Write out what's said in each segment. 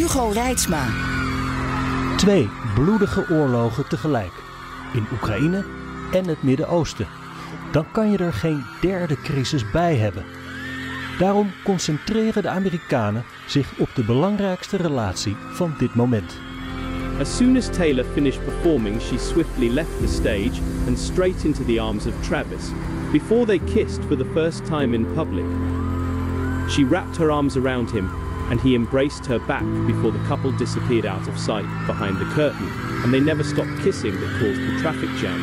Hugo Reitsma. Twee bloedige oorlogen tegelijk. In Oekraïne en het Midden-Oosten. Dan kan je er geen derde crisis bij hebben. Daarom concentreren de Amerikanen zich op de belangrijkste relatie van dit moment. As soon as Taylor finished performing, she swiftly left the stage and straight into the arms of Travis, before they kissed for the first time in public. She wrapped her arms around him, and he embraced her back before the couple disappeared out of sight behind the curtain, and they never stopped kissing that caused the traffic jam.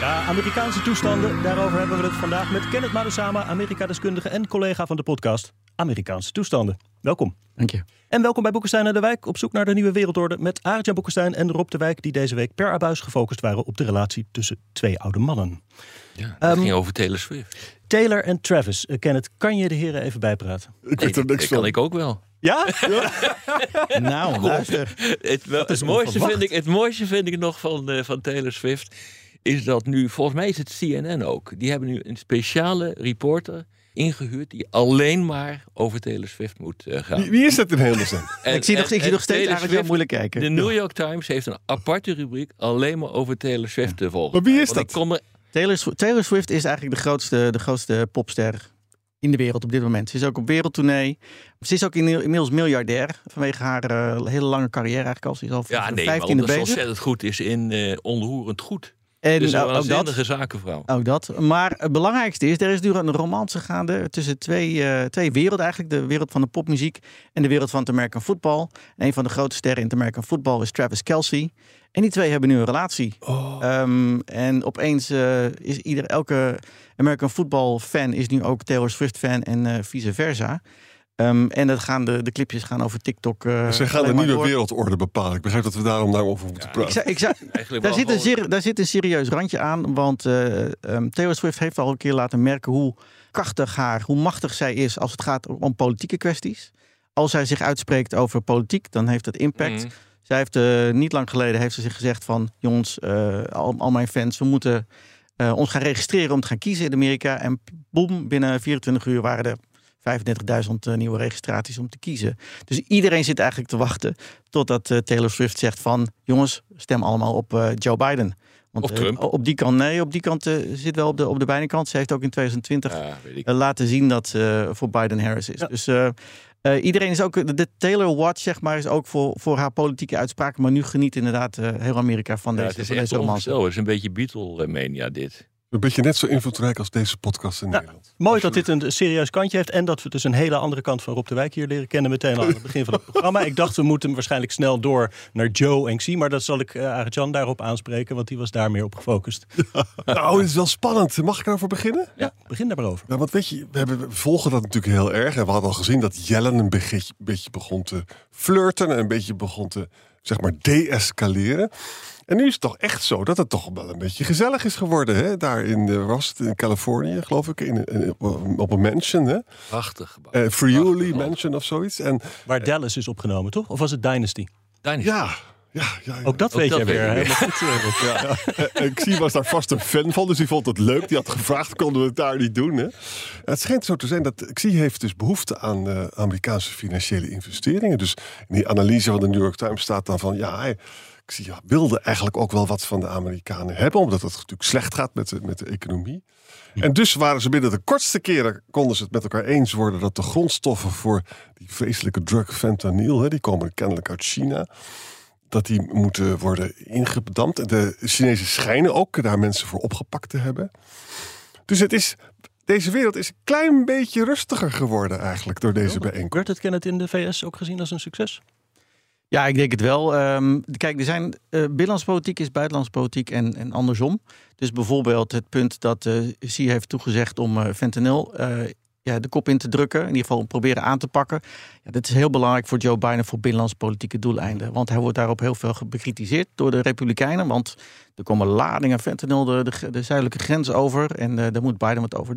Ja, Amerikaanse toestanden, daarover hebben we het vandaag met Kenneth Madusama, Amerika-deskundige en collega van de podcast Amerikaanse toestanden. Welkom. Dank je. En welkom bij Boekenstein en de Wijk op zoek naar de nieuwe wereldorde met Aartjan Boekenstein en Rob de Wijk die deze week per abuis gefocust waren op de relatie tussen twee oude mannen. Ja, het Ehm, ging over Taylor Swift. Taylor en Travis. Uh, Kenneth, kan je de heren even bijpraten? Ik Nee, weet er dat niks kan van. ik ook wel. Ja? Nou, luister. Het, wel, het, is mooiste vind ik, het mooiste vind ik nog van, eh, van Taylor Swift... is dat nu, volgens mij is het CNN ook... die hebben nu een speciale reporter ingehuurd... die alleen maar over Taylor Swift moet eh, gaan. Wie, wie is dat in hemelsnaam? Ik zie nog, en- ik zie en nog steeds Taylor eigenlijk heel Swift- moeilijk kijken. De New York Times heeft een aparte rubriek... alleen maar over Taylor Swift te volgen. Maar wie is Want ik dat? kon er- Taylor, Sw- Taylor Swift is eigenlijk de grootste, de grootste popster in de wereld op dit moment. Ze is ook op wereldtournee. Ze is ook inmiddels miljardair vanwege haar eh, hele lange carrière eigenlijk al. Ze is al ja, nee, de maar 15e omdat ze bezig. ontzettend goed is in onroerend goed. En Dus nou, een ook dat. zakenvrouw. Ook dat. Maar het belangrijkste is, er is nu een romance gaande tussen twee, eh, twee werelden eigenlijk. De wereld van de popmuziek en de wereld van het American football. En een van de grote sterren in het American football is Travis Kelsey. En die twee hebben nu een relatie. Ehm, en opeens eh, is ieder, elke American football fan is nu ook Taylor Swift fan en eh, vice versa. Ehm, en dat gaan de, de clipjes gaan over TikTok. eh, Ze gaan de nieuwe door. wereldorde bepalen. Ik begrijp dat we daarom daarover moeten praten. zou, ik zou, Eigenlijk daar, zit een daar zit een serieus randje aan. Want eh, ehm, Taylor Swift heeft al een keer laten merken hoe krachtig haar, hoe machtig zij is als het gaat om politieke kwesties. Als zij zich uitspreekt over politiek, dan heeft dat impact. Mhm. Zij heeft eh, niet lang geleden heeft ze zich gezegd van jongens, eh, al, al mijn fans, we moeten eh, ons gaan registreren om te gaan kiezen in Amerika. En boem, binnen 24 uur waren er 35.000 eh, nieuwe registraties om te kiezen. Dus iedereen zit eigenlijk te wachten totdat eh, Taylor Swift zegt van jongens, stem allemaal op eh, Joe Biden. Want, Of Trump. op die kant, nee, op die kant eh, zit wel op de, op de beide kant. Ze heeft ook in 2020 Ja, weet ik. eh, laten zien dat ze voor Biden-Harris is. Ja. Dus eh, eh, iedereen is ook, de Taylor Watch zeg maar, is ook voor, voor haar politieke uitspraken. Maar nu geniet inderdaad eh, heel Amerika van Ja, deze, het is van echt deze romance. onvoorstelbaar. Het is een beetje Beatle-mania dit. Een beetje net zo invloedrijk als deze podcast in Ja. Nederland. Mooi dat dit een serieus kantje heeft en dat we dus een hele andere kant van Rob de Wijk hier leren kennen meteen al aan het begin van het programma. Ik dacht we moeten waarschijnlijk snel door naar Joe en Xi, maar dat zal ik uh, Arjan daarop aanspreken, want die was daar meer op gefocust. Nou, het is wel spannend. Mag ik erover beginnen? Ja, begin daar maar over. Nou, want weet je, we, hebben, we volgen dat natuurlijk heel erg. En we hadden al gezien dat Jellen een beetje, beetje begon te flirten. En een beetje begon te, zeg maar, de-escaleren. En nu is het toch echt zo dat het toch wel een beetje gezellig is geworden. Hè? Daar in, de, was het in Californië, geloof ik. In, in- op een mansion. Hè? Prachtig. Eh, Friuli. Mansion of zoiets. En Waar Dallas is opgenomen, toch? Of was het Dynasty? Dynasty. ja, ja, ja. ja. Ook dat Ook weet dat jij weet weer. ik weer. helemaal goed, eh. Ja, ik zie was daar vast een fan van, dus die vond het leuk. Die had gevraagd, konden we het daar niet doen. Hè? Het schijnt zo te zijn dat Xi heeft dus behoefte aan eh, Amerikaanse financiële investeringen. Dus in die analyse van de New York Times staat dan van... ja, hij, Ja, wilde eigenlijk ook wel wat van de Amerikanen hebben... omdat het natuurlijk slecht gaat met de, met de economie. En dus waren ze binnen de kortste keren... konden ze het met elkaar eens worden dat de grondstoffen voor die vreselijke drug fentanyl... Hè, die komen kennelijk uit China dat die moeten worden ingedampt. De Chinezen schijnen ook daar mensen voor opgepakt te hebben. Dus het is, deze wereld is een klein beetje rustiger geworden eigenlijk door deze bijeenkomst. Werd het Kenneth in de VS ook gezien als een succes? Ja, ik denk het wel. Ehm, kijk, er zijn eh binnenlandse politiek is buitenlandse politiek en, en andersom. Dus bijvoorbeeld het punt dat eh Xi heeft toegezegd om eh, fentanyl eh, ja, de kop in te drukken. In ieder geval proberen aan te pakken. Ja, dit is heel belangrijk voor Joe Biden voor binnenlandse politieke doeleinden. Want hij wordt daarop heel veel bekritiseerd door de Republikeinen. Want er komen ladingen fentanyl de, de, de zuidelijke grens over. En uh, daar moet Biden wat over,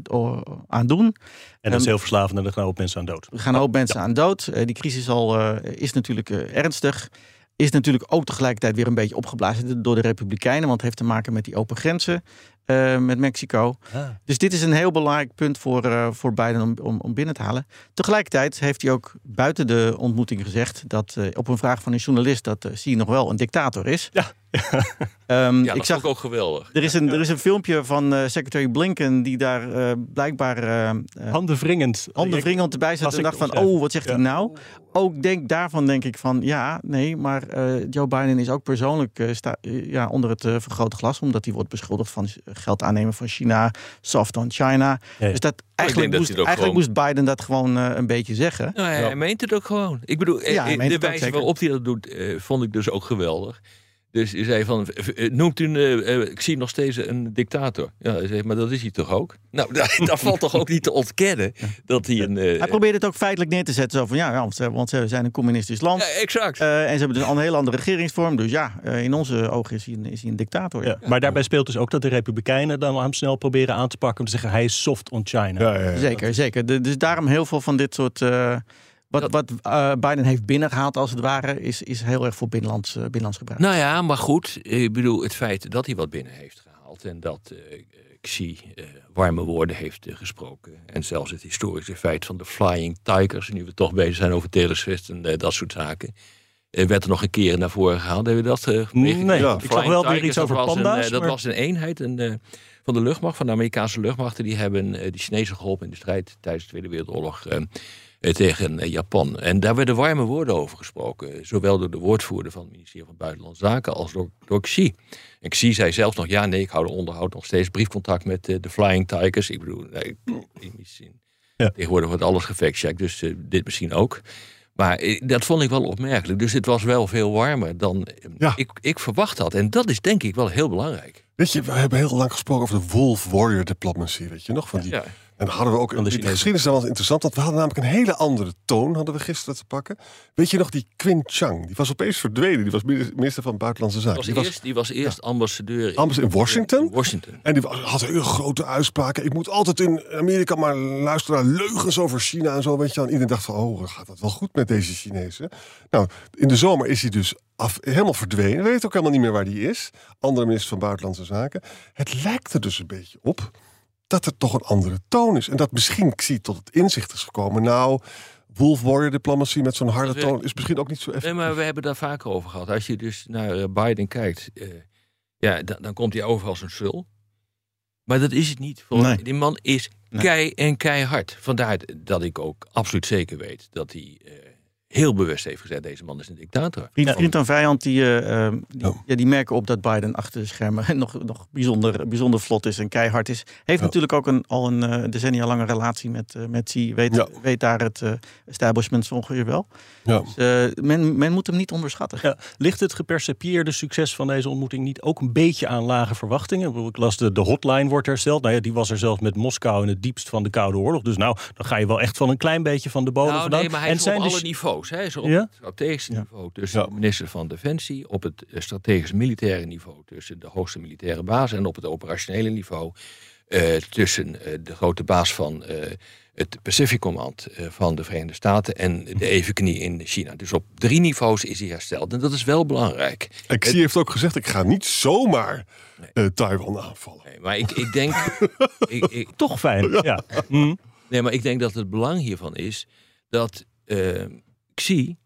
aan doen. En dat is heel verslavend en er gaan hoop mensen aan dood. Er gaan hoop mensen aan dood. Eh, die crisis al, eh, is natuurlijk eh, ernstig. Is natuurlijk ook tegelijkertijd weer een beetje opgeblazen door de Republikeinen. Want het heeft te maken met die open grenzen eh, met Mexico. Dus dit is een heel belangrijk punt voor, eh, voor Biden om, om, om binnen te halen. Tegelijkertijd heeft hij ook buiten de ontmoeting gezegd dat eh, op een vraag van een journalist dat uh, Xi nog wel een dictator is. Ja. um, ja, dat ik zag ook, ook geweldig. Er is een, er is een filmpje van uh, secretary Blinken die daar uh, blijkbaar uh, handenwringend, handenwringend erbij zat en dacht van, oh, wat zegt ja. hij nou? Ook denk, daarvan denk ik van, ja, nee, maar uh, Joe Biden is ook persoonlijk uh, sta, ja, onder het uh, vergrote glas, omdat hij wordt beschuldigd van geld aannemen van China, soft on China. Ja. Dus dat eigenlijk, dat moest, eigenlijk gewoon... moest Biden dat gewoon een beetje zeggen. Nou, hij, hij meent het ook gewoon. Ik bedoel, ja, de wijze waarop hij dat doet, vond ik dus ook geweldig. Dus hij zei van, noemt u, uh, ik zie nog steeds een dictator. Ja, hij zei, maar dat is hij toch ook? Nou, dat, dat valt toch ook niet te ontkennen dat hij een... Uh, hij probeerde het ook feitelijk neer te zetten. Zo van, ja, ja want, ze, zijn een communistisch land. Ja, exact. Uh, en ze hebben dus een hele andere regeringsvorm. Dus ja, in onze ogen is hij een, is hij een dictator. Ja, maar daarbij speelt dus ook dat de Republikeinen dan hem snel proberen aan te pakken. Om te zeggen, hij is soft on China. Ja, zeker, zeker. De, dus daarom heel veel van dit soort... Wat, wat uh, Biden heeft binnengehaald, als het ware, is, is heel erg voor binnenlands, uh, binnenlands gebruik. Nou ja, maar goed. Ik bedoel, het feit dat hij wat binnen heeft gehaald en dat uh, Xi warme woorden heeft gesproken. En zelfs het historische feit van de Flying Tigers, nu we toch bezig zijn over Taylor Swift en dat soort zaken. werd er nog een keer naar voren gehaald. Hebben we dat Nee, ja. ik zag wel weer iets over panda's. Een, dat was een eenheid een, van de luchtmacht, van de Amerikaanse luchtmachten. Die hebben de Chinezen geholpen in de strijd tijdens de Tweede Wereldoorlog tegen Japan. En daar werden warme woorden over gesproken. Zowel door de woordvoerder van het ministerie van Buitenlandse Zaken als door, door Xi. En Xi zei zelfs nog, ja nee, ik hou de onderhoud nog steeds briefcontact met uh, de Flying Tigers. Ik bedoel, nee, in die zin. Ja. Tegenwoordig wordt alles gefactcheckt, dus uh, dit misschien ook. Maar uh, dat vond ik wel opmerkelijk. Dus het was wel veel warmer dan ja. ik, ik verwacht had. En dat is denk ik wel heel belangrijk. Weet je, we hebben heel lang gesproken over de Wolf Warrior diplomacy. Weet je nog? Van die, ja. En hadden we ook een de geschiedenis was interessant, want we hadden namelijk een hele andere toon hadden we gisteren te pakken. Weet je nog die Quinn Chang? Die was opeens verdwenen. Die was minister van Buitenlandse Zaken. Die was, was, die was eerst ja. ambassadeur, ambassadeur in Washington. In Washington. En die had hele grote uitspraken. Ik moet altijd in Amerika maar luisteren naar leugens over China en zo. Weet je. En iedereen dacht van, oh, gaat dat wel goed met deze Chinezen? Nou, in de zomer is hij dus af, helemaal verdwenen. We weten ook helemaal niet meer waar die is. Andere minister van Buitenlandse Zaken. Het lijkt er dus een beetje op dat er toch een andere toon is. En dat misschien Xi tot het inzicht is gekomen. Nou, Wolf Warrior diplomacy met zo'n harde toon is misschien ook niet zo effectief. Nee, maar we hebben daar vaker over gehad. Als je dus naar Biden kijkt, uh, ja, dan, dan, komt hij over als een sul. Maar dat is het niet. Nee. Die man is kei en keihard. Vandaar dat ik ook absoluut zeker weet dat hij uh, heel bewust heeft gezegd: deze man is een dictator. Vriend, vriend en vijand die, uh, die, oh. ja, die merken op dat Biden achter de schermen nog, nog bijzonder, bijzonder vlot is en keihard is. Heeft ja. natuurlijk ook een, al een uh, decennia lange relatie met, uh, met Xi. Weet, ja. weet daar het establishment zo ongeveer wel. Ja. Dus, men, men moet hem niet onderschatten. Ja. Ligt het gepercepieerde succes van deze ontmoeting niet ook een beetje aan lage verwachtingen? Ik las de, de hotline wordt hersteld. Nou ja, die was er zelfs met Moskou in het diepst van de Koude Oorlog. Dus nou, dan ga je wel echt van een klein beetje van de bodem nou, vandaan. Nee, maar hij en is zijn op de alle niveaus. Hij is op ja? het strategische niveau tussen ja. de minister van Defensie, op het strategisch militaire niveau tussen de hoogste militaire baas en op het operationele niveau uh, tussen uh, de grote baas van uh, het Pacific Command van de Verenigde Staten en de evenknie in China. Dus op drie niveaus is hij hersteld en dat is wel belangrijk. En Xi heeft ook gezegd, ik ga niet zomaar nee. Taiwan aanvallen. Nee, maar ik, ik denk... ik, ik, Toch fijn, ja. ja. Mm. Nee, maar ik denk dat het belang hiervan is dat Xi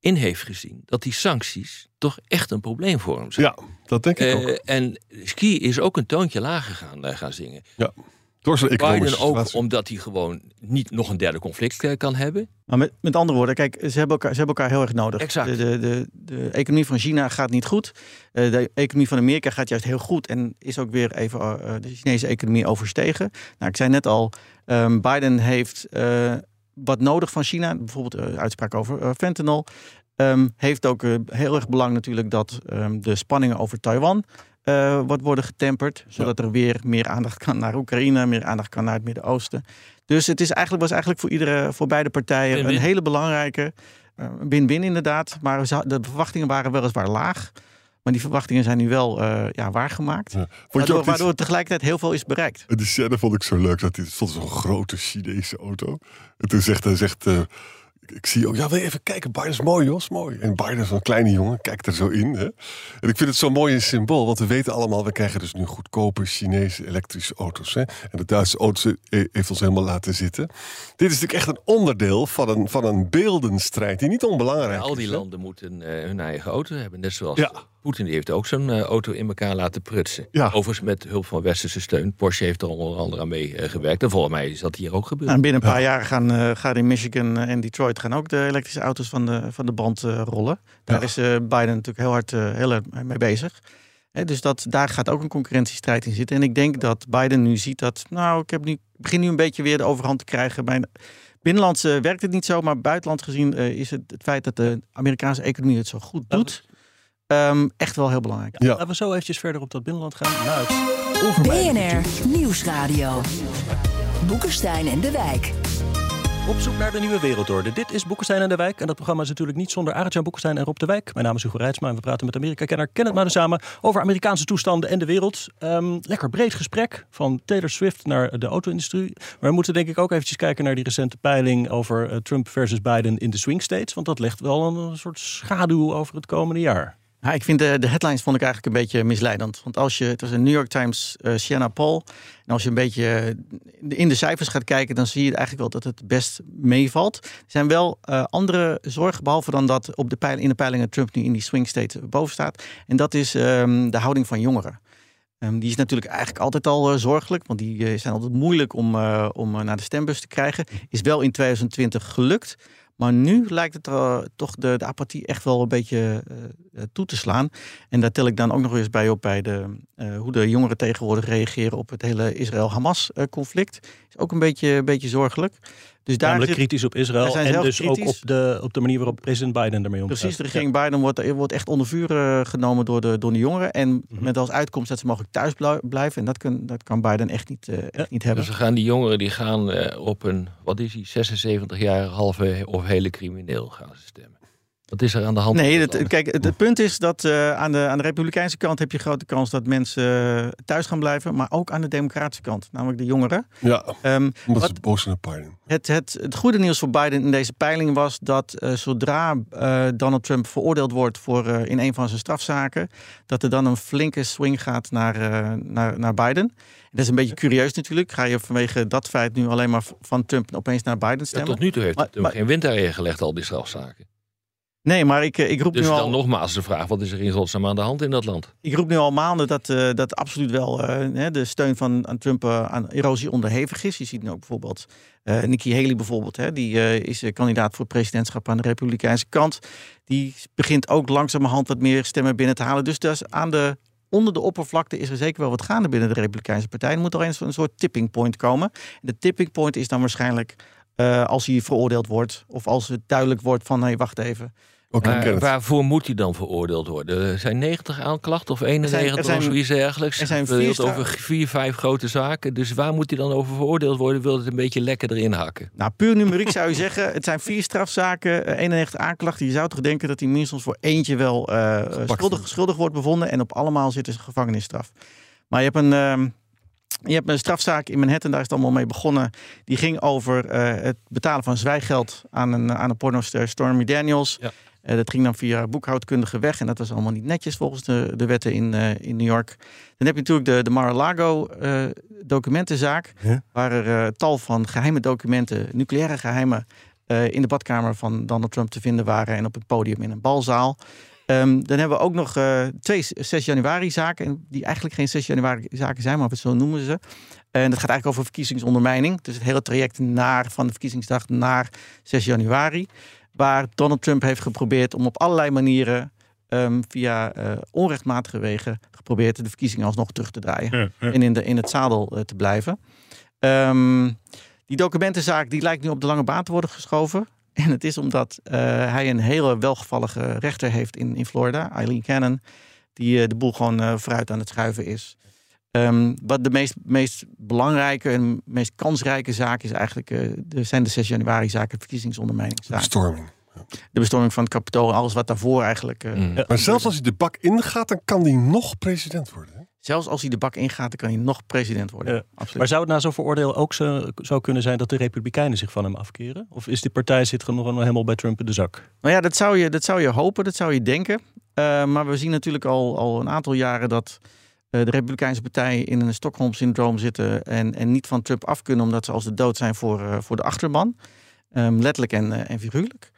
in heeft gezien dat die sancties toch echt een probleem voor hem zijn. Ja, dat denk ik uh, ook. En Ski is ook een toontje lager gaan, uh, gaan zingen. Ja, door zijn economische Biden ook situatie. omdat hij gewoon niet nog een derde conflict uh, kan hebben. Maar met, met andere woorden, kijk, ze hebben elkaar, ze hebben elkaar heel erg nodig. Exact. De, de, de, de economie van China gaat niet goed. De economie van Amerika gaat juist heel goed. En is ook weer even uh, de Chinese economie overstegen. Nou, ik zei net al, um, Biden heeft uh, wat nodig van China. Bijvoorbeeld uh, uitspraak over uh, fentanyl. Um, heeft ook uh, heel erg belang natuurlijk dat um, de spanningen over Taiwan eh, wordt worden getemperd. Zodat er weer meer aandacht kan naar Oekraïne, meer aandacht kan naar het Midden-Oosten. Dus het is eigenlijk, was eigenlijk voor, iedere, voor beide partijen een hele belangrijke eh, win-win inderdaad. Maar de verwachtingen waren weliswaar laag. Maar die verwachtingen zijn nu wel eh, ja, waargemaakt. Ja. Waardoor, tegelijkertijd heel veel is bereikt. Die scène vond ik zo leuk. Dat hij er stond zo'n grote Chinese auto. En toen zegt hij, zegt, eh, ik, zie ook, ja, wil je even kijken? Biden is mooi, Jos, mooi. En Biden is een kleine jongen, kijkt er zo in. Hè? En ik vind het zo'n mooi een symbool, want we weten allemaal, we krijgen dus nu goedkope Chinese elektrische auto's. Hè? En de Duitse auto heeft ons helemaal laten zitten. Dit is natuurlijk echt een onderdeel van een, van een beeldenstrijd die niet onbelangrijk al die is. landen moeten eh, hun eigen auto hebben. Net zoals Ja. Poetin die heeft ook zo'n eh, auto in elkaar laten prutsen. Ja. Overigens met hulp van westerse steun. Porsche heeft er onder andere aan mee gewerkt. En volgens mij is dat hier ook gebeurd. Nou, en binnen een paar jaar gaan, eh, gaan in Michigan en Detroit gaan ook de elektrische auto's van de, van de band eh, rollen. Daar Ja. is eh, Biden natuurlijk heel hard, eh, heel hard mee bezig. Hè, dus dat, daar gaat ook een concurrentiestrijd in zitten. En ik denk dat Biden nu ziet dat, nou, ik heb nu, begin nu een beetje weer de overhand te krijgen. Bij binnenlands werkt het niet zo, maar buitenland gezien eh, is het het feit dat de Amerikaanse economie het zo goed doet, ehm, echt wel heel belangrijk. Ja. Laten we zo eventjes verder op dat binnenland gaan. BNR Nieuwsradio. Boekenstein en de Wijk. Op zoek naar de nieuwe wereldorde. Dit is Boekenstein en de Wijk. En dat programma is natuurlijk niet zonder Arend-Jan Boekenstein en Rob de Wijk. Mijn naam is Hugo Reitsma en we praten met Amerika-kenner Kenneth Maden samen over Amerikaanse toestanden en de wereld. Ehm, lekker breed gesprek, van Taylor Swift naar de auto-industrie. Maar we moeten denk ik ook eventjes kijken naar die recente peiling over eh, Trump versus Biden in de swing states. Want dat legt wel een, soort schaduw over het komende jaar. Ja, ik vind de, de headlines vond ik eigenlijk een beetje misleidend. Want als je, het was een New York Times eh Sienna Paul. En als je een beetje eh, in de cijfers gaat kijken, dan zie je eigenlijk wel dat het best meevalt. Er zijn wel eh, andere zorgen, behalve dan dat op de in de peilingen Trump nu in die swing state boven staat. En dat is ehm, de houding van jongeren. Ehm, die is natuurlijk eigenlijk altijd al zorgelijk, want die zijn altijd moeilijk om, om naar de stembus te krijgen. Is wel in 2020 gelukt. Maar nu lijkt het er toch de, de apathie echt wel een beetje eh, eh, toe te slaan. En daar tel ik dan ook nog eens bij op bij de, eh, hoe de jongeren tegenwoordig reageren op het hele Israël-Hamas-conflict. Is ook een beetje, een beetje zorgelijk. Dus daar Namelijk zit, kritisch op Israël en dus ook op de, op de manier waarop president Biden ermee omgaat. Precies, de regering Biden wordt, wordt echt onder vuur eh, genomen door de, door de jongeren. En met als uitkomst dat ze mogelijk thuis blij- blijven. En dat kan, dat kan Biden echt niet, eh, echt niet hebben. Dus gaan die jongeren die gaan eh, op een, wat is hij, 76-jarige halve of hele crimineel gaan ze stemmen. Wat is er aan de hand? Nee, dat land? kijk, het, het punt is dat eh, aan, de, aan de Republikeinse kant heb je grote kans dat mensen eh, thuis gaan blijven. Maar ook aan de Democratische kant, namelijk de jongeren. Ja, Ehm, omdat wat- ze boos zijn op Biden. het, het, het goede nieuws voor Biden in deze peiling was dat eh, zodra eh, Donald Trump veroordeeld wordt voor, eh, in een van zijn strafzaken, dat er dan een flinke swing gaat naar, eh, naar, naar Biden. Dat is een beetje curieus natuurlijk. Ga je vanwege dat feit nu alleen maar van Trump opeens naar Biden Ja, stemmen? tot nu toe heeft Maar- het hem maar- geen wind daarin gelegd, al die strafzaken. Nee, maar ik, eh, ik roep Dus nu dan al. nogmaals de vraag, wat is er in godsnaam aan de hand in dat land? Ik roep nu al maanden dat, eh, dat absoluut wel eh, de steun van aan Trump aan erosie onderhevig is. Je ziet nu ook bijvoorbeeld Nikki Haley bijvoorbeeld. Hè, die is kandidaat voor het presidentschap aan de Republikeinse kant. Die begint ook langzamerhand wat meer stemmen binnen te halen. Dus is aan de, onder de oppervlakte is er zeker wel wat gaande binnen de Republikeinse partij. Er moet er eens een soort tipping point komen. En de tipping point is dan waarschijnlijk eh, als hij veroordeeld wordt. Of als het duidelijk wordt van, nee, wacht even. Kenneth. waarvoor moet hij dan veroordeeld worden? Er zijn 90 aanklachten of 91 er zijn- of zoiets dergelijks. er zijn vier over vier, vijf grote zaken. Dus waar moet hij dan over veroordeeld worden? Wil het een beetje lekker erin hakken? Nou, puur numeriek zou je zeggen, het zijn vier strafzaken, eh, 91 aanklachten. Je zou toch denken dat hij minstens voor eentje wel eh, schuldig, wordt. schuldig wordt bevonden. En op allemaal zit dus een gevangenisstraf. Maar je hebt een, ehm, je hebt een strafzaak in Manhattan, daar is het allemaal mee begonnen. Die ging over eh, het betalen van zwijgeld aan een, aan een pornoster, Stormy Daniels. Ja. Eh, dat ging dan via boekhoudkundige weg. En dat was allemaal niet netjes volgens de, de wetten in, eh, in New York. Dan heb je natuurlijk de, de Mar-a-Lago documentenzaak. Waar er tal van geheime documenten, nucleaire geheimen, eh, in de badkamer van Donald Trump te vinden waren. En op het podium in een balzaal. Ehm, dan hebben we ook nog eh, twee 6 januari zaken. en Die eigenlijk geen 6 januari zaken zijn, maar zo noemen ze. En dat gaat eigenlijk over verkiezingsondermijning. Dus het hele traject naar, van de verkiezingsdag naar 6 januari. Waar Donald Trump heeft geprobeerd om op allerlei manieren ehm, via eh, onrechtmatige wegen geprobeerd de verkiezingen alsnog terug te draaien. En in, de, in het zadel eh, te blijven. Ehm, die documentenzaak die lijkt nu op de lange baan te worden geschoven. En het is omdat eh, hij een hele welgevallige rechter heeft in, in Florida, Eileen Cannon. die eh, de boel gewoon eh, vooruit aan het schuiven is. Ehm, wat de meest, meest belangrijke en meest kansrijke zaak is eigenlijk, eh, de, zijn de 6 januari zaken, verkiezingsondermijningszaken. Storming. De bestorming van het kapitool en alles wat daarvoor eigenlijk. eh, Mm. Maar zelfs als hij de bak ingaat, dan kan hij nog president worden. Zelfs als hij de bak ingaat, dan kan hij nog president worden. Ja. Absoluut. Maar zou het na zo'n veroordeel ook zo, kunnen zijn dat de Republikeinen zich van hem afkeren? Of is die partij zit nog helemaal bij Trump in de zak? Nou ja, dat zou je, dat zou je hopen, dat zou je denken. Eh, maar we zien natuurlijk al, al een aantal jaren dat eh, de Republikeinse partij in een Stockholm-syndroom zitten en, en niet van Trump af kunnen, omdat ze als de dood zijn voor, eh, voor de achterban. Ehm, letterlijk en, en figuurlijk.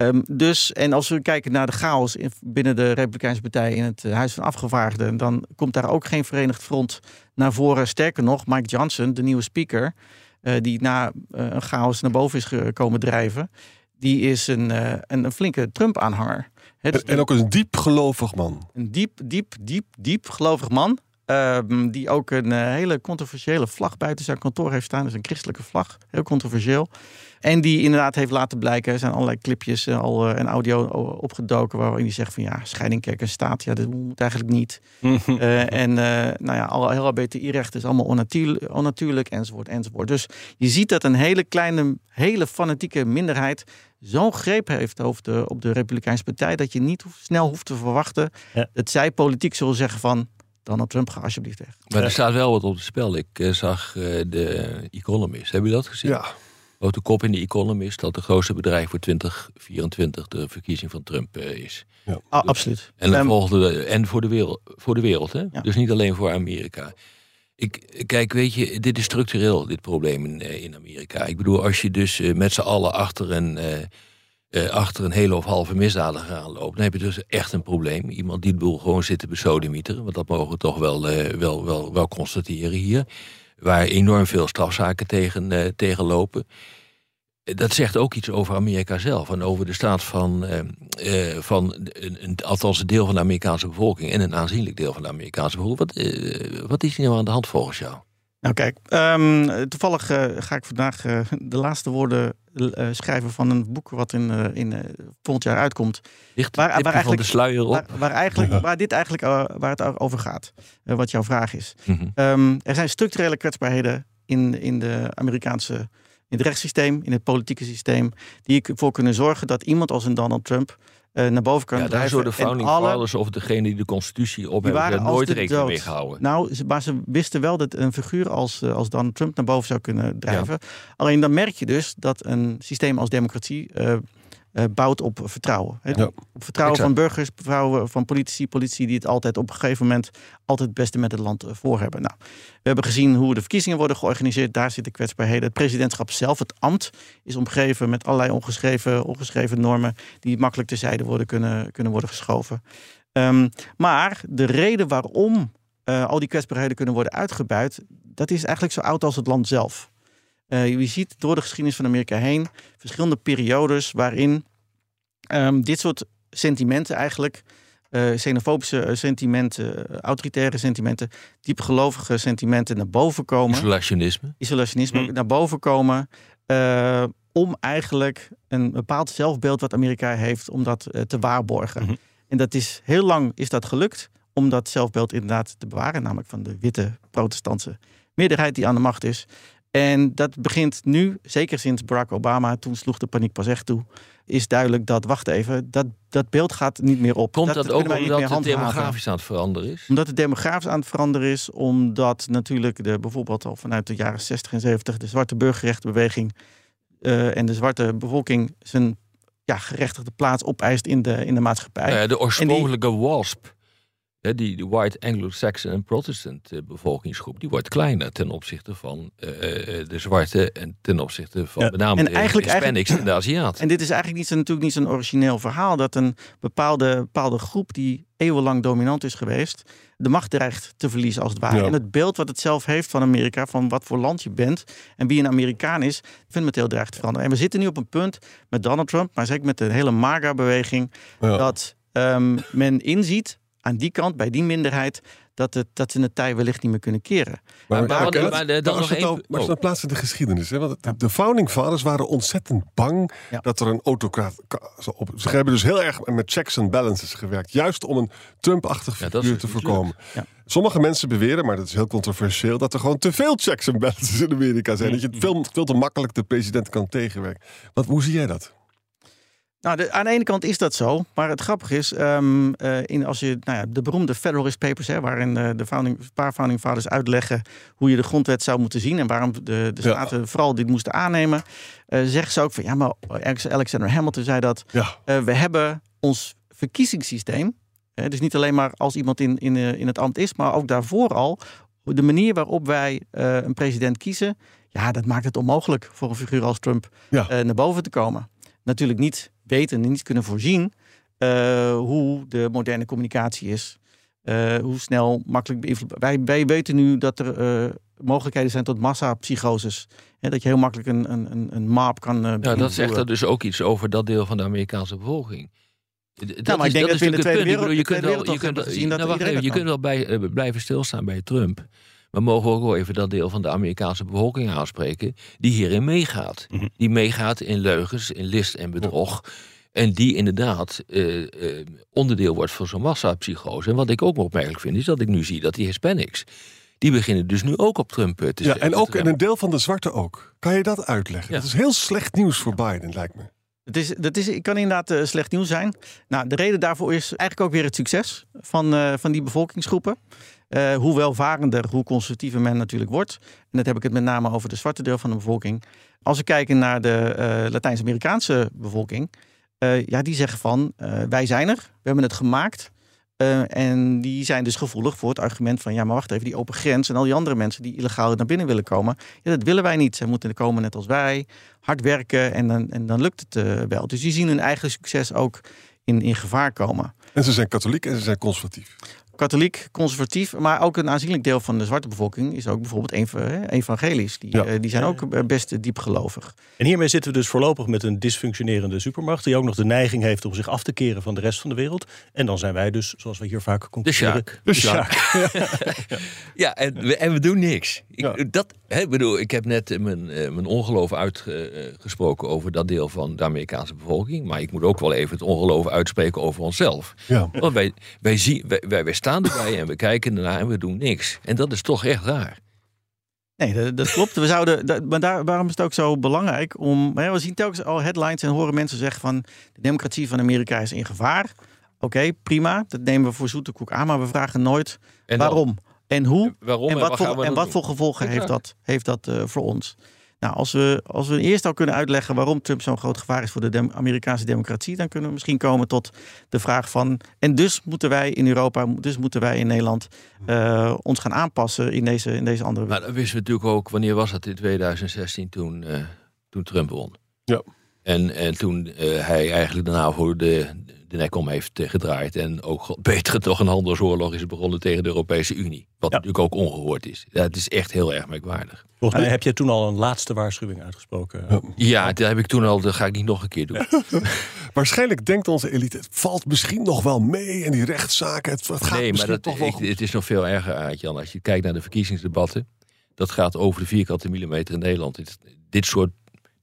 Ehm, dus, en als we kijken naar de chaos in, binnen de Republikeinse partij in het eh, Huis van Afgevaardigden, dan komt daar ook geen verenigd front naar voren. Sterker nog, Mike Johnson, de nieuwe speaker, eh, die na eh, een chaos naar boven is gekomen drijven, die is een, een, een flinke Trump-aanhanger. Dus En, en ook een diep gelovig man. een diep, diep, diep, diep gelovig man. ehm, die ook een hele controversiële vlag buiten zijn kantoor heeft staan. Dus een christelijke vlag. Heel controversieel. En die inderdaad heeft laten blijken. Er zijn allerlei clipjes eh, al eh, en audio o- opgedoken. waarin hij zegt van ja, scheiding kerk en staat. Ja, dat moet eigenlijk niet. Eh, en eh, nou ja, alle LHBTI-rechten is allemaal onnatuur- onnatuurlijk, enzovoort, enzovoort. Dus je ziet dat een hele kleine, hele fanatieke minderheid zo'n greep heeft over de, op de Republikeinse Partij... dat je niet hoeft- snel hoeft te verwachten Ja. dat zij politiek zullen zeggen van... Donald Trump, ga alsjeblieft weg. Maar er staat wel wat op het spel. Ik eh, zag eh, de Economist. Heb je dat gezien? Ja. Ook de kop in de Economist dat de grootste bedreig voor 2024 de verkiezing van Trump eh, is. Ah, absoluut. En, dan Ehm, volgende, en voor de wereld, voor de wereld hè? Ja. dus niet alleen voor Amerika. Ik, kijk, weet je, dit is structureel, dit probleem in, eh, in Amerika. Ik bedoel, als je dus eh, met z'n allen achter een, eh, eh, achter een hele of halve misdadiger aanloopt, dan heb je dus echt een probleem. Iemand die de boel gewoon zit te besodemieteren, want dat mogen we toch wel, eh, wel, wel, wel constateren hier. Waar enorm veel strafzaken tegen, tegen lopen. Dat zegt ook iets over Amerika zelf en over de staat van, eh, eh, van een, althans een deel van de Amerikaanse bevolking en een aanzienlijk deel van de Amerikaanse bevolking. Wat, wat is hier nou aan de hand volgens jou? Nou kijk, ehm, toevallig ga ik vandaag de laatste woorden eh, schrijven van een boek wat in, eh, in eh, volgend jaar uitkomt. Ligt Waar- eigenlijk- de sluier op? Waar, waar, eigenlijk, waar dit eigenlijk waar het over gaat. eh, wat jouw vraag is. Mhm. Ehm, er zijn structurele kwetsbaarheden in, in de Amerikaanse in het rechtssysteem, in het politieke systeem, die ervoor kunnen zorgen dat iemand als een Donald Trump eh, naar boven kan Ja, daar drijven. de founding alle- fathers of degene die de constitutie op hebben, nooit rekening mee gehouden. Nou, maar ze wisten wel dat een figuur als, eh, als Donald Trump naar boven zou kunnen drijven. Alleen dan merk je dus dat een systeem als democratie eh, eh, bouwt op vertrouwen. Ja. Op vertrouwen Exact. van burgers, vertrouwen van politici, politici die het altijd op een gegeven moment altijd het beste met het land eh, voor hebben. Nou, we hebben gezien hoe de verkiezingen worden georganiseerd. Daar zitten kwetsbaarheden. Het presidentschap zelf, het ambt, is omgeven met allerlei ongeschreven, ongeschreven normen die makkelijk terzijde worden kunnen, kunnen worden geschoven. Ehm, maar de reden waarom eh, al die kwetsbaarheden kunnen worden uitgebuit, dat is eigenlijk zo oud als het land zelf. Eh, je ziet door de geschiedenis van Amerika heen verschillende periodes waarin ehm, dit soort sentimenten eigenlijk, eh, xenofobische eh, sentimenten, autoritaire sentimenten, diepgelovige sentimenten naar boven komen Isolationisme. isolationisme Hm. naar boven komen. eh, om eigenlijk een bepaald zelfbeeld wat Amerika heeft, om dat te waarborgen. Mhm. En dat is heel lang is dat gelukt om dat zelfbeeld inderdaad te bewaren, namelijk van de witte protestantse meerderheid die aan de macht is. En dat begint nu, zeker sinds Barack Obama, toen sloeg de paniek pas echt toe, is duidelijk dat, wacht even, dat, dat beeld gaat niet meer op. Komt dat, ook wij niet omdat het handhaven. demografisch aan het veranderen is? Omdat het demografisch aan het veranderen is. Omdat natuurlijk de, bijvoorbeeld al vanuit de jaren 60 en 70 de zwarte burgerrechtenbeweging eh, en de zwarte bevolking zijn ja, gerechtigde plaats opeist in de, in de maatschappij. Nou de oorspronkelijke WASP, hè, die, die White Anglo-Saxon en Protestant eh, bevolkingsgroep, die wordt kleiner ten opzichte van eh, eh, de zwarte en ten opzichte van Ja. met name En de eigenlijk- Hispanics en de Aziaten. En dit is eigenlijk niet zo, natuurlijk niet zo'n origineel verhaal. Dat een bepaalde, bepaalde groep die eeuwenlang dominant is geweest. de macht dreigt te verliezen als het ware. Ja. En het beeld wat het zelf heeft van Amerika. van wat voor land je bent. en wie een Amerikaan is. fundamenteel dreigt te veranderen. En we zitten nu op een punt met Donald Trump. maar zeker met de hele MAGA-beweging. Ja. dat ehm, men inziet aan die kant, bij die minderheid. dat, het, dat ze het tij wellicht niet meer kunnen keren. Maar, maar- maar, maar- maar, eh, dan we het één... nou, maar oh. dan plaatsen in de geschiedenis. Hè? Want de- de founding fathers waren ontzettend bang Ja. dat er een autocraat op. Ze hebben dus heel erg met checks and balances gewerkt. Juist om een Trump-achtig Ja, figuur te voorkomen. Ja. Sommige mensen beweren, maar dat is heel controversieel, dat er gewoon te veel checks and balances in Amerika zijn. Dat je het veel, veel te makkelijk de president kan tegenwerken. Wat, hoe zie jij dat? Nou, de, aan de ene kant is dat zo. Maar het grappige is, ehm, eh, in, als je nou ja, de beroemde Federalist Papers, hè, waarin eh, de founding, een paar founding fathers uitleggen hoe je de grondwet zou moeten zien en waarom de, de Ja. staten vooral dit moesten aannemen, eh, zeggen ze ook van ja, maar Alexander Hamilton zei dat. Ja, we hebben ons verkiezingssysteem. hè, dus niet alleen maar als iemand in, in, in het ambt is, maar ook daarvoor al. De manier waarop wij een president kiezen. Ja, dat maakt het onmogelijk voor een figuur als Trump naar boven te komen. Natuurlijk niet weten en niet kunnen voorzien eh, hoe de moderne communicatie is. eh, hoe snel, makkelijk beïnvloedbaar. Wij, wij weten nu dat er eh, mogelijkheden zijn tot massapsychoses. Dat je heel makkelijk een, een, een, een map kan Ja, dat zegt er dus ook iets over dat deel van de Amerikaanse bevolking. Dat Nou, maar ik denk dat we in de Tweede Wereld- je kunt wel, dat nou, dat kunt wel bij, blijven stilstaan bij Trump. Maar mogen we ook wel even dat deel van de Amerikaanse bevolking aanspreken die hierin meegaat. Mhm. Die meegaat in leugens, in list en bedrog. En die inderdaad eh, eh, onderdeel wordt van zo'n massapsychose. En wat ik ook opmerkelijk vind, is dat ik nu zie dat die Hispanics... die beginnen dus nu ook op Trump eh, te ja en ook te in een deel van de zwarte ook. Kan je dat uitleggen? Ja. Dat is heel slecht nieuws voor Biden, lijkt me. Het, is, dat is, het kan inderdaad slecht nieuws zijn. Nou, de reden daarvoor is eigenlijk ook weer het succes van, eh, van die bevolkingsgroepen. Eh, hoe welvarender, hoe conservatiever men natuurlijk wordt. En dat heb ik het met name over de zwarte deel van de bevolking. Als we kijken naar de eh, Latijns-Amerikaanse bevolking. eh, ja, die zeggen van, wij zijn er. We hebben het gemaakt. En die zijn dus gevoelig voor het argument van... ja, maar wacht even, die open grens en al die andere mensen... die illegaal naar binnen willen komen... Ja, dat willen wij niet. Zij moeten komen net als wij, hard werken en dan, en dan lukt het wel. Dus die zien hun eigen succes ook in, in gevaar komen. En ze zijn katholiek en ze zijn conservatief. Katholiek, conservatief, maar ook een aanzienlijk deel van de zwarte bevolking... is ook bijvoorbeeld ev- eh, evangelisch. Die, Ja. eh, die zijn ook eh, best diepgelovig. En hiermee zitten we dus voorlopig met een dysfunctionerende supermacht... die ook nog de neiging heeft om zich af te keren van de rest van de wereld. En dan zijn wij dus, zoals we hier vaak De concluderen... De Sjaak. Ja, en we, en we doen niks. Ik, Ja. dat, hè, bedoel, ik heb net mijn, eh, mijn ongeloof uitgesproken over dat deel van de Amerikaanse bevolking. Maar ik moet ook wel even het ongeloof uitspreken over onszelf. Ja. Want wij, wij, zien, wij, wij, wij staan erbij en we kijken ernaar en we doen niks. En dat is toch echt raar. Nee, dat, dat klopt. We zouden, dat- maar daar, waarom is het ook zo belangrijk om. hè, We zien telkens al headlines en horen mensen zeggen van de democratie van Amerika is in gevaar. Oké, prima. Dat nemen we voor zoete koek aan, maar we vragen nooit En waarom en hoe Waarom en en wat, voor, en wat voor gevolgen heeft dat, heeft dat eh, voor ons? Nou, als we, als we eerst al kunnen uitleggen waarom Trump zo'n groot gevaar is voor de dem- Amerikaanse democratie, dan kunnen we misschien komen tot de vraag van. En dus moeten wij in Europa, dus moeten wij in Nederland eh, ons gaan aanpassen in deze, in deze andere Maar dat wisten we natuurlijk ook, wanneer was dat in 2016 toen, eh, toen Trump won? Ja. En, en toen eh, hij eigenlijk daarna voor de, de nek om heeft eh, gedraaid. En ook beter toch een handelsoorlog is begonnen tegen de Europese Unie. Wat Ja. natuurlijk ook ongehoord is. Het is echt heel erg merkvalik. Volgens mij heb je toen al een laatste waarschuwing uitgesproken. Ja, dat heb ik toen al, dat ga ik niet nog een keer doen. Waarschijnlijk denkt onze elite, het valt misschien nog wel mee. En die rechtszaken, het, het gaat nee, maar dat, toch wel ik- het is nog veel erger, Aart-Jan. Als je kijkt naar de verkiezingsdebatten. Dat gaat over de vierkante millimeter in Nederland. Dit, dit, soort,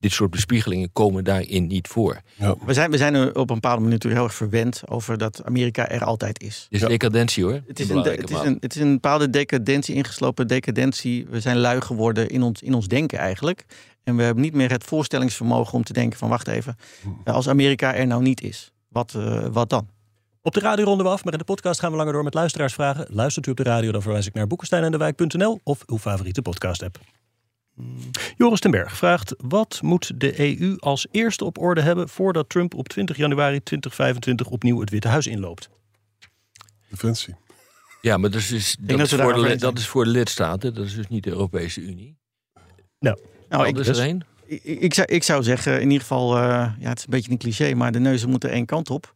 dit soort bespiegelingen komen daarin niet voor. We zijn, we zijn er op een bepaalde manier natuurlijk heel erg verwend over dat Amerika er altijd is. Het is Ja. decadentie hoor. Het is, een, het, is een, het is een bepaalde decadentie, ingeslopen decadentie. We zijn lui geworden in ons, in ons denken eigenlijk. En we hebben niet meer het voorstellingsvermogen om te denken van wacht even, als Amerika er nou niet is, wat, eh, wat dan? Op de radio ronden we af, maar in de podcast gaan we langer door met luisteraarsvragen. Luistert u op de radio, dan verwijs ik naar boekensteinendewijk.nl of uw favoriete podcast-app. Joris ten Berg vraagt: wat moet de EU als eerste op orde hebben voordat Trump op 20 januari 2025 opnieuw het Witte Huis inloopt? Defensie. Ja, maar dat is, dus- dat, dat is voor de, dat is voor de lidstaten. Dat is dus niet de Europese Unie. Nou, Nou, Wat ik, is er één? ik, ik zou, ik zou zeggen, in ieder geval, eh, ja, het is een beetje een cliché, maar de neuzen moeten één kant op.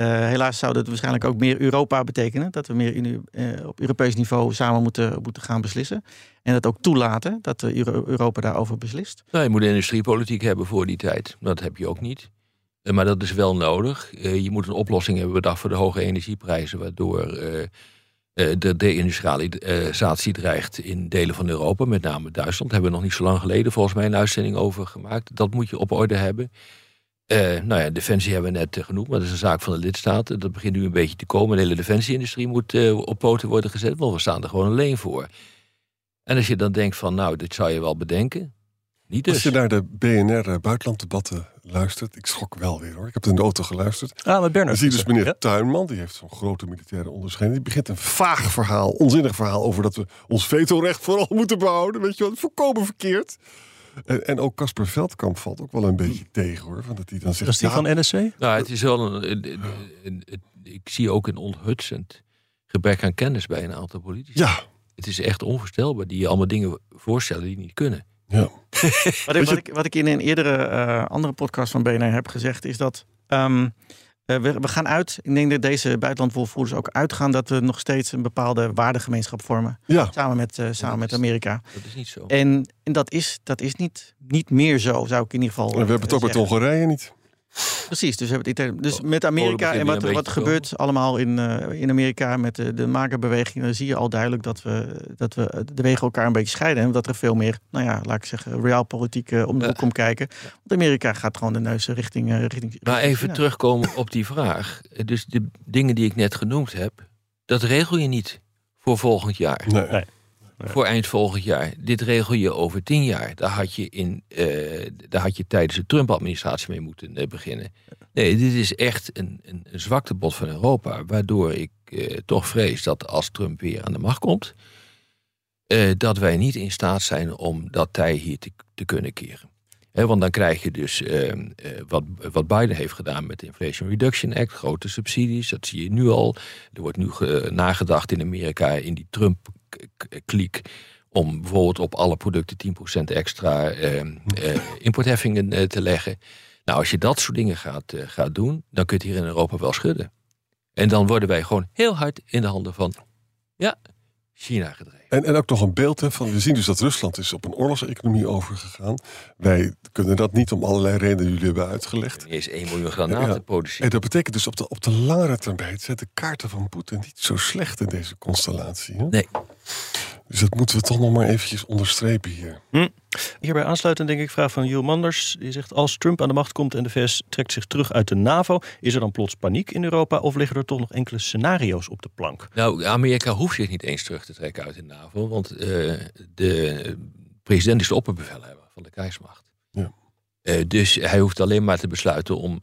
Eh, helaas zou dat waarschijnlijk ook meer Europa betekenen. Dat we meer in, eh, op Europees niveau samen moeten, moeten gaan beslissen. En dat ook toelaten, dat Euro- Europa daarover beslist. Nou, je moet industriepolitiek hebben voor die tijd. Dat heb je ook niet. Eh, Maar dat is wel nodig. Je moet een oplossing hebben bedacht voor de hoge energieprijzen. Waardoor de deindustrialisatie dreigt in delen van Europa, met name Duitsland. Daar hebben we nog niet zo lang geleden volgens mij een uitzending over gemaakt. Dat moet je op orde hebben. Eh, nou ja, defensie hebben we net eh, genoemd, maar dat is een zaak van de lidstaten. Dat begint nu een beetje te komen. De hele defensieindustrie moet eh, op poten worden gezet, want we staan er gewoon alleen voor. En als je dan denkt van, nou, dit zou je wel bedenken. Niet dus. Als je naar de BNR eh, buitenlanddebatten luistert, ik schrok wel weer hoor. Ik heb het in de auto geluisterd. Ah, met Dan Bernard. zie je dus meneer Ja. Tuinman, die heeft zo'n grote militaire onderscheiding. Die begint een vaag verhaal, onzinnig verhaal over dat we ons vetorecht vooral moeten behouden. Weet je wat? Volkomen verkeerd. En, en ook Casper Veldkamp valt ook wel een beetje tegen hoor. Van dat hij dan zegt. Is die ja, van NSC? Nou, het is wel een, een- een- een- een- ik zie ook een onthutsend gebrek aan kennis bij een aantal politici. Ja, Het is echt onvoorstelbaar die je allemaal dingen voorstellen die niet kunnen. ja. Wat ik, wat, ik, wat ik in een eerdere eh, andere podcast van BNR heb gezegd, is dat ehm, eh, we, we gaan uit. Ik denk dat deze buitenlandwoordvoerders ook uitgaan dat we nog steeds een bepaalde waardegemeenschap vormen. ja. Samen met, eh, samen met is- Amerika. Dat is niet zo. En, en dat is, dat is niet, niet meer zo, zou ik in ieder geval. En we hebben het ook met. Hongarije niet. Precies, dus, we hebben het dus Oh, met Amerika en wat, wat gebeurt allemaal in, eh, in Amerika met de, de makerbeweging, dan zie je al duidelijk dat we, dat we de wegen elkaar een beetje scheiden. En dat er veel meer, nou ja, laat ik zeggen, realpolitiek eh, om de hoek komt kijken. Want Amerika gaat gewoon de neus richting. eh, richting Maar richting even China. terugkomen op die vraag. Dus de dingen die ik net genoemd heb, dat regel je niet voor volgend jaar. Nee. Nee. Voor eind volgend jaar. Dit regel je over tien jaar. Daar had je, in, eh, daar had je tijdens de Trump-administratie mee moeten eh, beginnen. Nee, dit is echt een, een, een zwaktebod van Europa. Waardoor ik eh, toch vrees dat als Trump weer aan de macht komt. dat wij niet in staat zijn om dat tij hier te kunnen keren. Want dan krijg je dus eh, eh, wat, wat Biden heeft gedaan met de Inflation Reduction Act, grote subsidies, dat zie je nu al. Er wordt nu ge- nagedacht in Amerika in die Trump-kliek om bijvoorbeeld op alle producten 10% extra eh, eh, importheffingen eh, te leggen. Nou, als je dat soort dingen gaat, gaat doen, dan kun je het hier in Europa wel schudden. En dan worden wij gewoon heel hard in de handen van, ja, China gedreven. En, en ook nog een beeld hè, van, we zien dus dat Rusland is op een oorlogseconomie overgegaan. Wij kunnen dat niet om allerlei redenen die jullie hebben uitgelegd. Niet eens 1 miljoen granaten Ja. produceren. En dat betekent dus op de, op de langere termijn zijn de kaarten van Poetin niet zo slecht in deze constellatie. Hè? Nee. Dus dat moeten we toch nog maar eventjes onderstrepen hier. Hierbij aansluitend denk ik vraag van Jules Manders. Die zegt als Trump aan de macht komt en de VS trekt zich terug uit de NAVO... is er dan plots paniek in Europa of liggen er toch nog enkele scenario's op de plank? Nou, Amerika hoeft zich niet eens terug te trekken uit de NAVO, want eh, de president is de opperbevelhebber van de krijgsmacht. Ja. Eh, dus hij hoeft alleen maar te besluiten om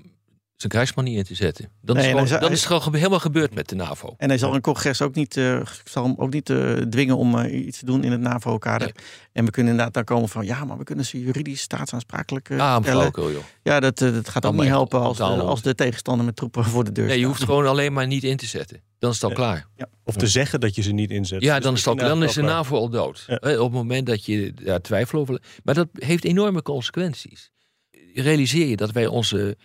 zijn krijgsman niet in te zetten. Dan Nee, is, gewoon, dan hij- is het gewoon helemaal gebeurd met de NAVO. En hij zal een congres ook niet, eh, zal hem ook niet dwingen om iets te doen in het NAVO-kader. En we kunnen inderdaad dan komen van ja, maar we kunnen ze juridisch staatsaansprakelijk Ah, joh. Ja, dat, dat gaat ook niet helpen als, als de tegenstander met troepen voor de deur Nee, je staat. hoeft gewoon alleen maar niet in te zetten. Dan is het al klaar. Of te zeggen dat je ze niet inzet. Ja, Dus dan is, al, dan is de NAVO al dood. Ja. Op het moment dat je daar twijfel over... Maar dat heeft enorme consequenties. Realiseer je dat wij onze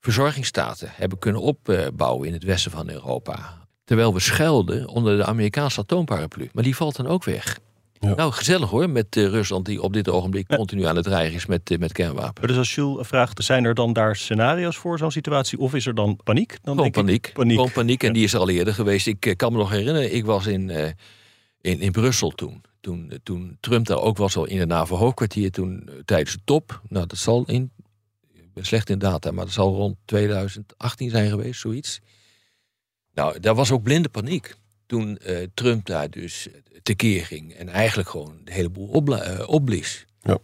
verzorgingsstaten hebben kunnen opbouwen in het westen van Europa. Terwijl we schuilden onder de Amerikaanse atoomparaplu. Maar die valt dan ook weg. Ja. Nou, gezellig hoor, met eh, Rusland die op dit ogenblik continu aan het dreigen is met, eh, met kernwapens. Maar dus als Jules vraagt, zijn er dan daar scenario's voor zo'n situatie? Of is er dan paniek? Dan Gewoon denk ik, paniek. paniek. Gewoon paniek. En Ja. die is er al eerder geweest. Ik eh, kan me nog herinneren, ik was in, eh, in, in Brussel toen. Toen, toen Trump daar ook was, al in het NAVO-hoofdkwartier. Toen tijdens de top. Nou, dat zal in. Ik ben slecht in data, maar dat zal rond 2018 zijn geweest, zoiets. Nou, daar was ook blinde paniek. Toen eh, Trump daar dus tekeer ging. En eigenlijk gewoon de hele boel opbla- eh, opblies. Ja.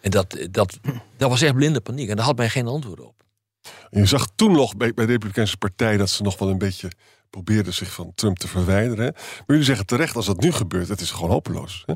En dat, dat, dat was echt blinde paniek. En daar had men geen antwoord op. En je zag toen nog bij, bij de Republikeinse Partij dat ze nog wel een beetje probeerden zich van Trump te verwijderen. hè. Maar jullie zeggen terecht, als dat nu gebeurt, het is gewoon hopeloos. hè.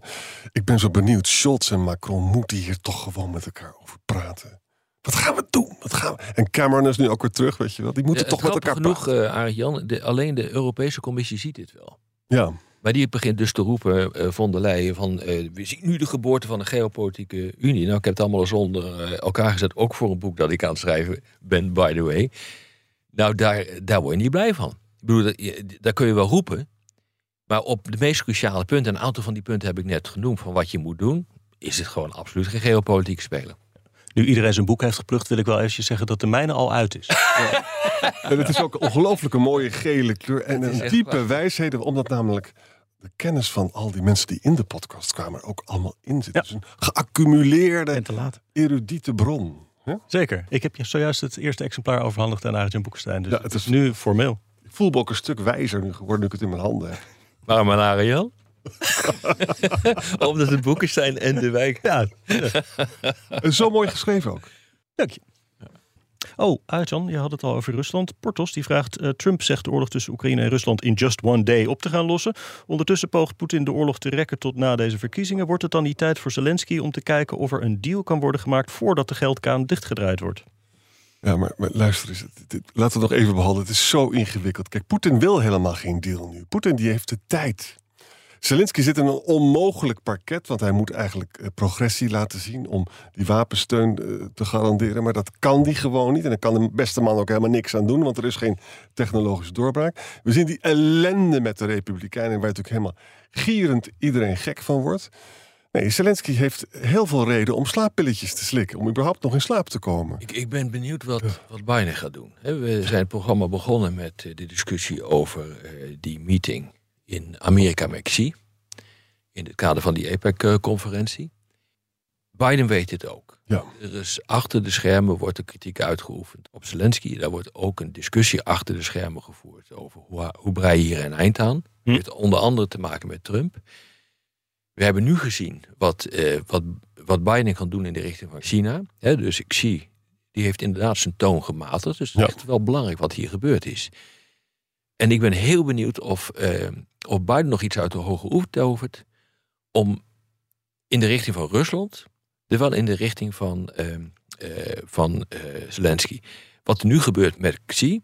Ik ben zo benieuwd, Scholz en Macron moeten hier toch gewoon met elkaar over praten. Wat gaan we doen? Wat gaan we? En Cameron is nu ook weer terug, weet je wel. Die moeten Ja, toch met elkaar genoeg, praten. eh Arendt Jan, de, alleen de Europese Commissie ziet dit wel. Ja, Maar die begint dus te roepen, eh von der Leyen, van eh, we zien nu de geboorte van een geopolitieke unie. Nou, ik heb het allemaal eens onder eh, elkaar gezet, ook voor een boek dat ik aan het schrijven ben, by the way. Nou, daar, daar word je niet blij van. Ik bedoel, dat, je- daar kun je wel roepen. Maar op de meest cruciale punten, en een aantal van die punten heb ik net genoemd, van wat je moet doen, is het gewoon absoluut geen geopolitiek spelen. Nu iedereen zijn boek heeft geplukt, wil ik wel eventjes zeggen dat de mijne al uit is. En het is ook een ongelooflijke mooie gele kleur. En een diepe wijsheden, omdat namelijk de kennis van al die mensen die in de podcast kwamen er ook allemaal in zit. Ja. Dus een geaccumuleerde, En te laat. erudiete bron. hè? Zeker. Ik heb je zojuist het eerste exemplaar overhandigd aan Arjen Boekenstein. Dus Ja, het het is is- nu formeel. Ik voel me ook een stuk wijzer nu geworden nu ik het in mijn handen heb. Waarom een Ariel? Omdat het boeken zijn en de wijk. Ja, En zo mooi geschreven ook. dank je. Oh, Arjan, je had het al over Rusland. Portos die vraagt: eh, Trump zegt de oorlog tussen Oekraïne en Rusland in just one day op te gaan lossen. Ondertussen poogt Poetin de oorlog te rekken tot na deze verkiezingen. Wordt het dan niet tijd voor Zelensky om te kijken of er een deal kan worden gemaakt voordat de geldkraan dichtgedraaid wordt? Ja, maar, maar luister eens. dit- dit- laten we het nog even behandelen. Het is zo ingewikkeld. Kijk, Poetin wil helemaal geen deal nu. Poetin die heeft de tijd. Zelensky zit in een onmogelijk parket, want hij moet eigenlijk eh, progressie laten zien om die wapensteun eh, te garanderen. Maar dat kan die gewoon niet. En daar kan de beste man ook helemaal niks aan doen, want er is geen technologische doorbraak. We zien die ellende met de Republikeinen, waar natuurlijk helemaal gierend iedereen gek van wordt. Nee, Zelensky heeft heel veel reden om slaappilletjes te slikken, om überhaupt nog in slaap te komen. Ik, ik ben benieuwd wat, wat Biden gaat doen. We zijn het programma begonnen met eh, de discussie over die meeting in Amerika met Xi. In het kader van die APEC-conferentie. Biden weet dit ook. Ja. Er is achter de schermen wordt er kritiek uitgeoefend op Zelensky. Daar wordt ook een discussie achter de schermen gevoerd over hoe, hoe brei je hier een eind aan. Hm. Heeft onder andere te maken met Trump. We hebben nu gezien wat, eh, wat, wat Biden kan doen in de richting van China. Dus Xi die heeft inderdaad zijn toon gematigd. Dus het is echt wel belangrijk wat hier gebeurd is. En ik ben heel benieuwd of, eh, of Biden nog iets uit de hoge hoed tovert... om in de richting van Rusland, terwijl in de richting van, eh, eh, van eh, Zelensky. Wat er nu gebeurt met Xi,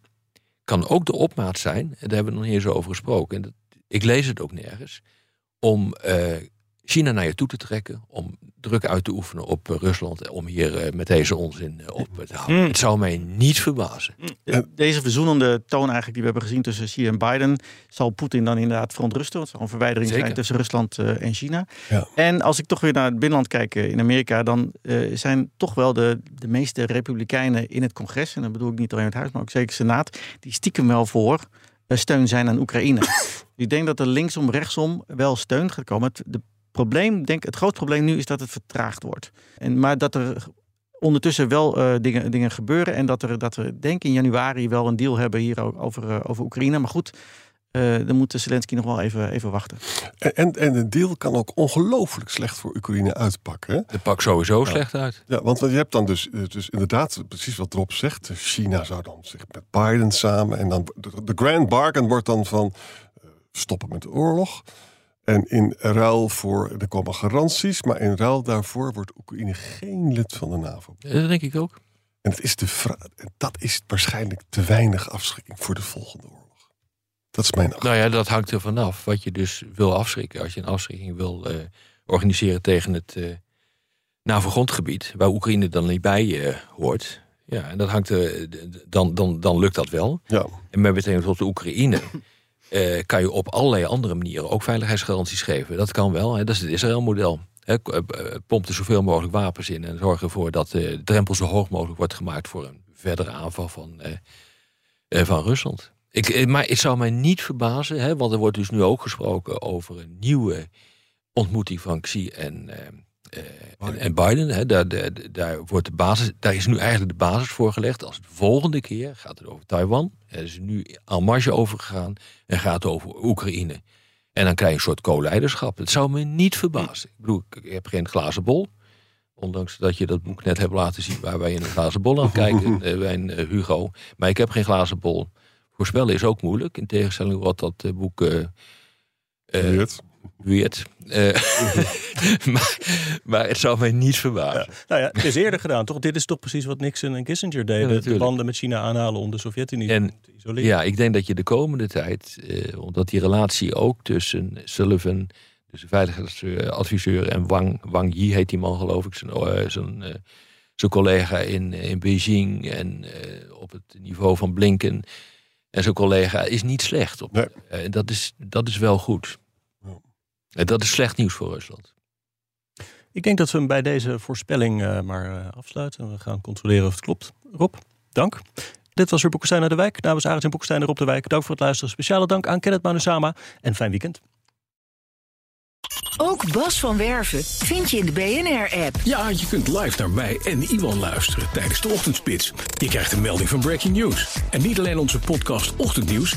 kan ook de opmaat zijn... daar hebben we nog niet eens over gesproken... en ik lees het ook nergens... om eh, China naar je toe te trekken... om druk uit te oefenen op eh, Rusland... om hier eh, met deze onzin eh, op te houden. Mm. Het zou mij niet verbazen. De- Deze verzoenende toon eigenlijk die we hebben gezien tussen Xi en Biden... zal Poetin dan inderdaad verontrusten. Het zal een verwijdering Zeker. zijn tussen Rusland eh, en China. Ja. En als ik toch weer naar het binnenland kijk in Amerika... dan eh, zijn toch wel de, de meeste republikeinen in het congres... en dan bedoel ik niet alleen het huis, maar ook zeker Senaat... die stiekem wel voor eh, steun zijn aan Oekraïne. ik denk dat er linksom, rechtsom wel steun gaat komen. Het, de probleem, denk, het groot probleem nu is dat het vertraagd wordt. En, maar dat er ondertussen wel eh, dingen, dingen gebeuren. En dat, er, dat we denk ik in januari wel een deal hebben hier ook over, eh, over Oekraïne. Maar goed, eh, dan moet Zelensky nog wel even, even wachten. En, en, en de deal kan ook ongelooflijk slecht voor Oekraïne uitpakken. Hè? Het pakt sowieso slecht uit. Ja, want je hebt dan dus, dus inderdaad precies wat Rob zegt. China zou dan zich met Biden samen. En dan de, de grand bargain wordt dan van stoppen met de oorlog. En in ruil voor, er komen garanties, maar in ruil daarvoor wordt Oekraïne geen lid van de NAVO. Dat denk ik ook. En het is de dat is waarschijnlijk te weinig afschrikking voor de volgende oorlog. Dat is mijn Nou ja, dat hangt er vanaf wat je dus wil afschrikken. Als je een afschrikking wil eh, organiseren tegen het eh NAVO-grondgebied, waar Oekraïne dan niet bij eh, hoort. Ja, en dat hangt er, dan, dan, dan lukt dat wel. Ja, En met betrekking tot de Oekraïne eh, kan je op allerlei andere manieren ook veiligheidsgaranties geven. Dat kan wel. Hè. Dat is het Israël-model. K- eh, Pomp er zoveel mogelijk wapens in en zorg ervoor dat eh, de drempel zo hoog mogelijk wordt gemaakt voor een verdere aanval van, eh, eh, van Rusland. Ik, eh, maar het zou mij niet verbazen, hè, want er wordt dus nu ook gesproken over een nieuwe ontmoeting van Xi en, eh, en, en Biden. Hè. Daar, daar, daar, wordt de basis, daar is nu eigenlijk de basis voor gelegd. Als het volgende keer gaat het over Taiwan. Er is nu en marge overgegaan en gaat het over Oekraïne. En dan krijg je een soort co-leiderschap. Het zou me niet verbazen. Ik bedoel, ik heb geen glazen bol. Ondanks dat je dat boek net hebt laten zien waar wij in een glazen bol aan kijken, eh, wij en eh, Hugo. Maar ik heb geen glazen bol. Voorspellen is ook moeilijk, in tegenstelling tot wat dat boek eh, weird. Eh, maar, maar het zou mij niet verbazen. Nou ja, het is eerder gedaan, toch? Dit is toch precies wat Nixon en Kissinger deden. de banden met China aanhalen om de Sovjet-Unie En- te isoleren. Ja, ik denk dat je de komende tijd, eh, omdat die relatie ook tussen Sullivan, dus de veiligheidsadviseur, en Wang, Wang Yi heet die man geloof ik, zijn, eh, zijn, zijn collega in, in Beijing en op het niveau van Blinken en zijn collega is niet slecht. Op, Nee. dat, is, dat is wel goed. En dat is slecht nieuws voor Rusland. Ik denk dat we hem bij deze voorspelling uh, maar uh, afsluiten. We gaan controleren of het klopt. Rob, dank. Dit was weer Boekestein naar de Wijk. Namens Arend en Boekestein op de Wijk. Dank voor het luisteren. Speciale dank aan Kenneth Manusama. En fijn weekend. Ook Bas van Werven vind je in de BNR-app. Ja, je kunt live naar mij en Iwan luisteren tijdens de ochtendspits. Je krijgt een melding van Breaking News. En niet alleen onze podcast Ochtendnieuws,